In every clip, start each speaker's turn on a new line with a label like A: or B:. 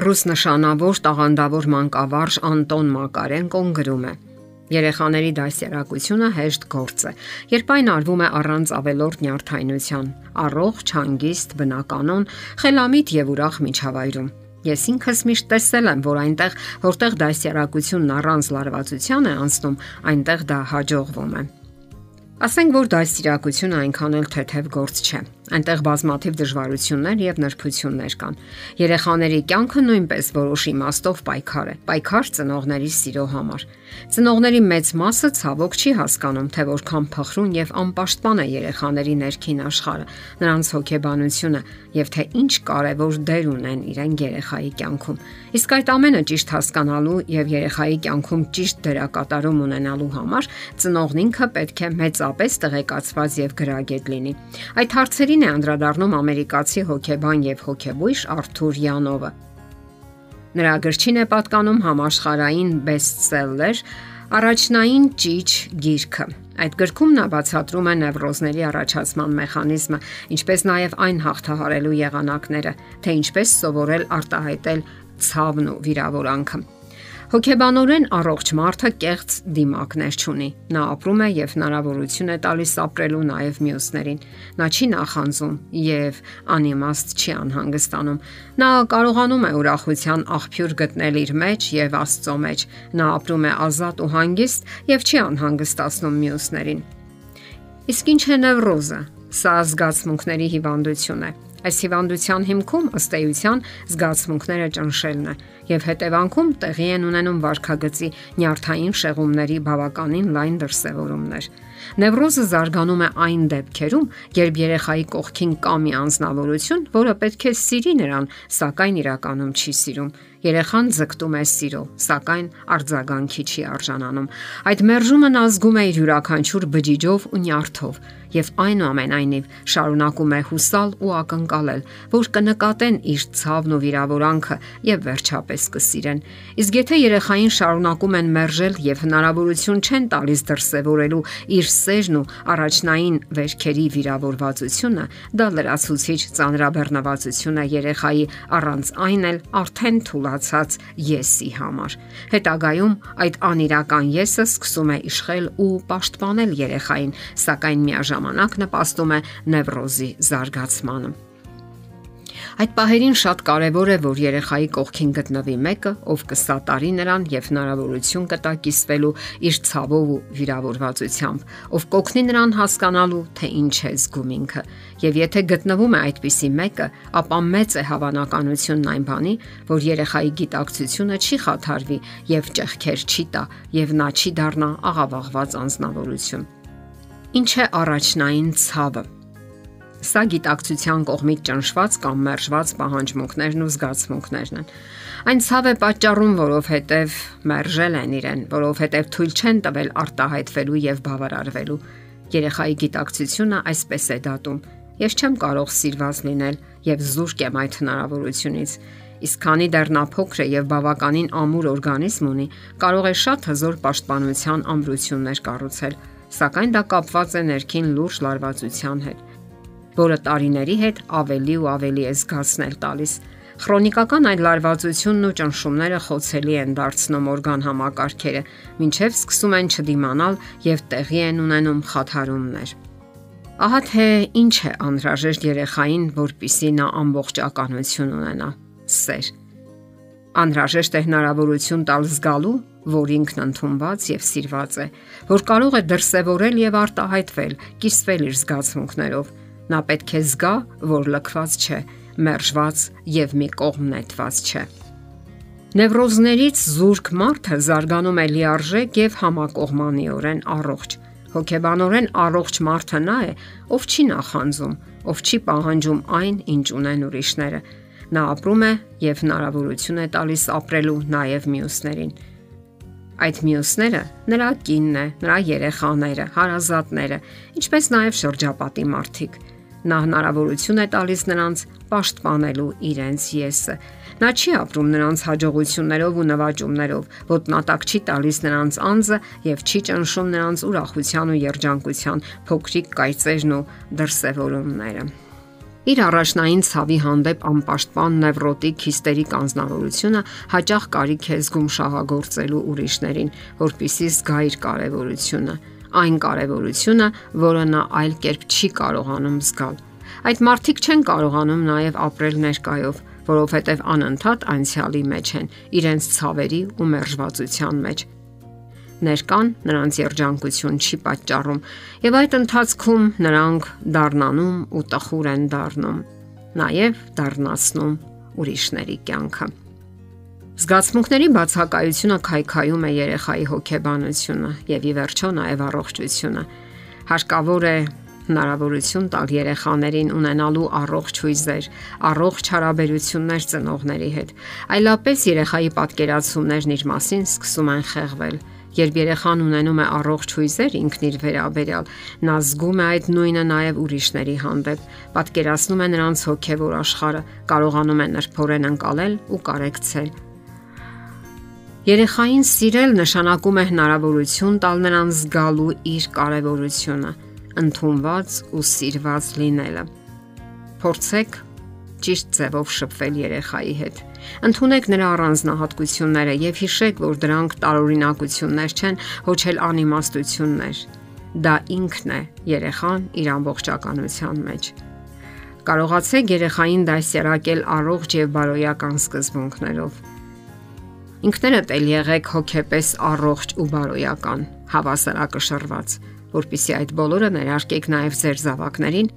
A: Ռուս նշանավոր տաղանդավոր մանկավարժ Անտոն Մակարենկոն գրում է. Երեխաների դասերակցությունը հեշտ գործ է, երբ այն արվում է առանց ավելորդ նյարդայնության, առողջ, հանգիստ, բնականon, խելամիտ եւ ուրախ միջավայրում։ Ես ինքս միշտ տեսել եմ, որ այնտեղ, որտեղ դասերակցությունն առանց լարվածության է անցնում, այնտեղ դա հաջողվում է։ Ասենք որ դասիրակությունը այնքան էլ թեթև գործ չէ։ Այնտեղ բազմաթիվ դժվարություններ եւ նրբություններ կան։ Երեխաների կյանքը նույնպես որոշ իմաստով պայքար է։ Պայքար ծնողների սիրո համար։ Ծնողների մեծ մասը ցավոք չի հասկանում, թե որքան փխրուն եւ անպաշտպան է երեխաների ներքին աշխարհը, նրանց հոգեբանությունը եւ թե ինչ կարևոր դեր ունեն իրեն երեխայի կյանքում։ Իսկ այդ ամենը ճիշտ հասկանալու եւ երեխայի կյանքում ճիշտ դերակատարում ունենալու համար ծնողն ինքը պետք է մեծապես տեղեկացված եւ գրագետ լինի։ Այդ հարցերին է անդրադառնում ամերիկացի հոգեբան եւ հոգեբույժ Արթուր Յանովը։ Նրա գրչին է պատկանում համաշխարային բեսթսելլեր Առաջնային ճիչ գիրքը։ Այդ գրքում նա բացատրում է նևրոզների առաջացման մեխանիզմը, ինչպես նաև այն հաղթահարելու եղանակները, թե ինչպես սովորել արտահայտել ցավն ու վիրավորանքը։ Հոգեբանորեն առողջ մարդը կեղծ դիմակներ չունի։ Նա ապրում է եւ հնարավորություն է տալիս ապրելու նաեւ մյուսներին։ Նա չի նախանձում եւ անիմաստ չի անհանգստանում։ Նա կարողանում է ուրախության աղբյուր գտնել իր մեջ եւ Աստծո մեջ։ Նա ապրում է ազատ ու հանգիստ եւ չի անհանգստացնում մյուսներին։ Իսկ ինչ է նևրոզը։ Սա զգացմունքների հիվանդություն է Այս հիվանդության հիմքում ըստ էության զգացմունքները ճնշելն է եւ հետևանքում տեղի են ունենում վարքագծի նյարդային շեղումների բավականին լայն դրսևորումներ։ Նևրոզը զարգանում է այն դեպքերում, երբ երեխայի կողքին կա մի անznավորություն, որը պետք է սիրի նրան, սակայն իրականում չի սիրում։ Երեխան ձգտում է սիրո, սակայն արձագանքի չի արժանանում։ Այդ մերժումն ազգում է իր յուրաքանչյուր բջիջով ու նյարդով եւ այնուամենայնիվ շարունակում է հուսալ ու ակնկալել, որ կնկատեն իր ցավն ու վիրավորանքը եւ վերջապես կսիրեն։ Իսկ եթե երեխային շարունակում են մերժել եւ հնարավորություն չեն տալիս դրսեւորելու իր սերն ու առաջնային վերքերի վիրավորվածությունը, դա լրացուցիչ ծանրաբեռնվածություն է երեխայի առանց այն էլ արդեն թուլացած եսի համար։ Հետագայում այդ անիրական եսը սկսում է իշխել ու պաշտպանել երեխային, սակայն միաժամանակ նպաստում է նևրոզի զարգացմանը։ Այդ պահերին շատ կարևոր է, որ երեխայի կողքին գտնվի մեկը, ով կսատարի նրան եւ հնարավորություն կտա կիսվելու իր ցավով ու վիրավորվածությամբ, ով կօգնի նրան հասկանալու, թե ինչ է զգում ինքը։ Եվ եթե գտնվում է այդպիսի մեկը, ապա մեծ է հավանականությունն այն բանի, որ երեխայի գիտակցությունը չի խաթարվի եւ ճեղքեր չի տա եւ նա չի դառնա աղավաղված անznավորություն։ Ինչ է առաջնային ցավը։ Սա գիտակցության կողմից ճնշված կամ մերժված պահանջմունքներն ու զգացմունքներն են։ Այն ցավ է պատճառում, որովհետև մերժել են իրեն, որովհետև թույլ չեն տվել արտահայտվելու եւ բավարարվելու։ Երեխայի գիտակցությունը այսպես է դատում. Ես չեմ կարող սիրված լինել եւ զուրկ եմ այդ հնարավորությունից։ Իսկ քանի դեռ նա փոքր է եւ բավականին ամուր օրգանիզմ ունի, կարող է շատ հզոր պաշտպանության ամրություններ կառուցել, սակայն դա կապված է ներքին լուրջ լարվածության հետ որը տարիների հետ ավելի ու ավելի է զգացնել տալիս։ Խրոնիկական այդ լարվածությունն ու ճնշումները խոցելի են դարձնում օրգան համակարգերը, ինչև սկսում են չդիմանալ եւ տեղի են ունենում խաթարումներ։ Ահա թե ինչ է անհրաժեշտ երեխային, որpիսի նա ամբողջականություն ունենա։ Սեր։ Անհրաժեշտ է հնարավորություն տալ զգալու, որ ինքն ընդունված եւ սիրված է, որ կարող է դրսևորել եւ արտահայտվել, կիսվել իր զգացմունքներով Նա պետք է զգա, որ լքված չէ, մերժված եւ մի կողմ նետված չէ։ Նևրոզներից զուրկ մարդը զարգանում է լիարժեք եւ համակողմանիորեն առողջ։ Հոգեբանորեն առողջ մարդը նա է, ով չի նախանձում, ով չի պահանջում այն, ինչ ունեն ուրիշները։ Նա ապրում է եւ հնարավորություն է տալիս ապրելու նաեւ մյուսներին։ Այդ մյուսները նրա կինն է, նրա երեխաները, հարազատները, ինչպես նաև շրջապատի մարդիկ։ Նա հնարավորություն է տալիս նրանց պաշտպանելու իրենց եսը։ Նա չի ապրում նրանց հաջողություններով ու նվաճումներով, ոտնատակ չի տալիս նրանց անձը եւ չի ճնշում նրանց ուրախության ու երջանկության փոքրիկ կայծերն ու դրսևորումները։ Իր առաջնային ցավի հանդեպ անպաշտպան նևրոտիկ հիստերիկ անznավորությունը հաճախ կարիք է զգում շահագործելու ուրիշներին, որpիսի զգա իր կարևորությունը, այն կարևորությունը, որը նա այլ կերպ չի կարողանում զգալ։ Այդ մարդիկ չեն կարողանում նաև ապրել ներկայով, որովհետև անընդհատ անցյալի մեջ են, իրենց ցավերի ու մերժվածության մեջ ներկան նրանց երջանկություն չի պատճառում եւ այդ ընթացքում նրանք դառնանում ու տխուր են դառնում նաեւ դառնացնում ուրիշների կյանքը Զգացմունքների բացակայությունը քայքայում է երեխայի հոգեբանությունը եւ ի վերջո նաեւ առողջությունը հարկավոր է հնարավորություն տալ երեխաներին ունենալու առողջ հույզեր, առողջ հարաբերություններ ծնողների հետ։ Այլապես երեխայի պատկերացումներն իր մասին սկսում են խեղվել Երբ երեխան ունենում է առողջ հույզեր ինքն իր վերաբերյալ, նա զգում է այդ նույնը նաև ուրիշների հանդեպ, պատկերացնում է նրանց հոգևոր աշխարհը, կարողանում է նրբորեն անցնել ու կարեկցել։ Երեխային սիրել նշանակում է հնարավորություն տալ նրան զգալու իր կարևորությունը, ընդունված ու սիրված լինելը։ Փորձեք ճիշտ ձևով շփվել երեխայի հետ Ընթունեք նրա առանձնահատկությունները եւ հիշեք, որ դրանք տարօրինակություններ չեն, ոչ էլ անիմաստություններ։ Դա ինքն է երեխան իր ամբողջականության մեջ։ Կարողացեք երեխային դասերակել առողջ եւ բարոյական սկզբունքներով։ Ինքներդ էլ եղեք հոգեպես առողջ ու բարոյական, հավասարակշռված, որpիսի այդ բոլորը ներարկեք նաև ձեր զավակներին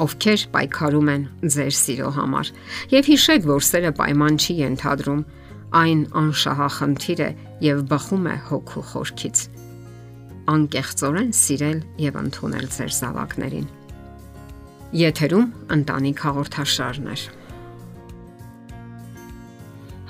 A: ովքեր պայքարում են ձեր սիրո համար։ Եվ հիշեք, որ սերը պայման չի ենթադրում, այն անշահախնդիր է եւ բխում է հոգու խորքից։ Անկեղծորեն սիրել եւ ընդունել ձեր զավակներին։ Եթերում ընտանիք հաղորդաշարներ։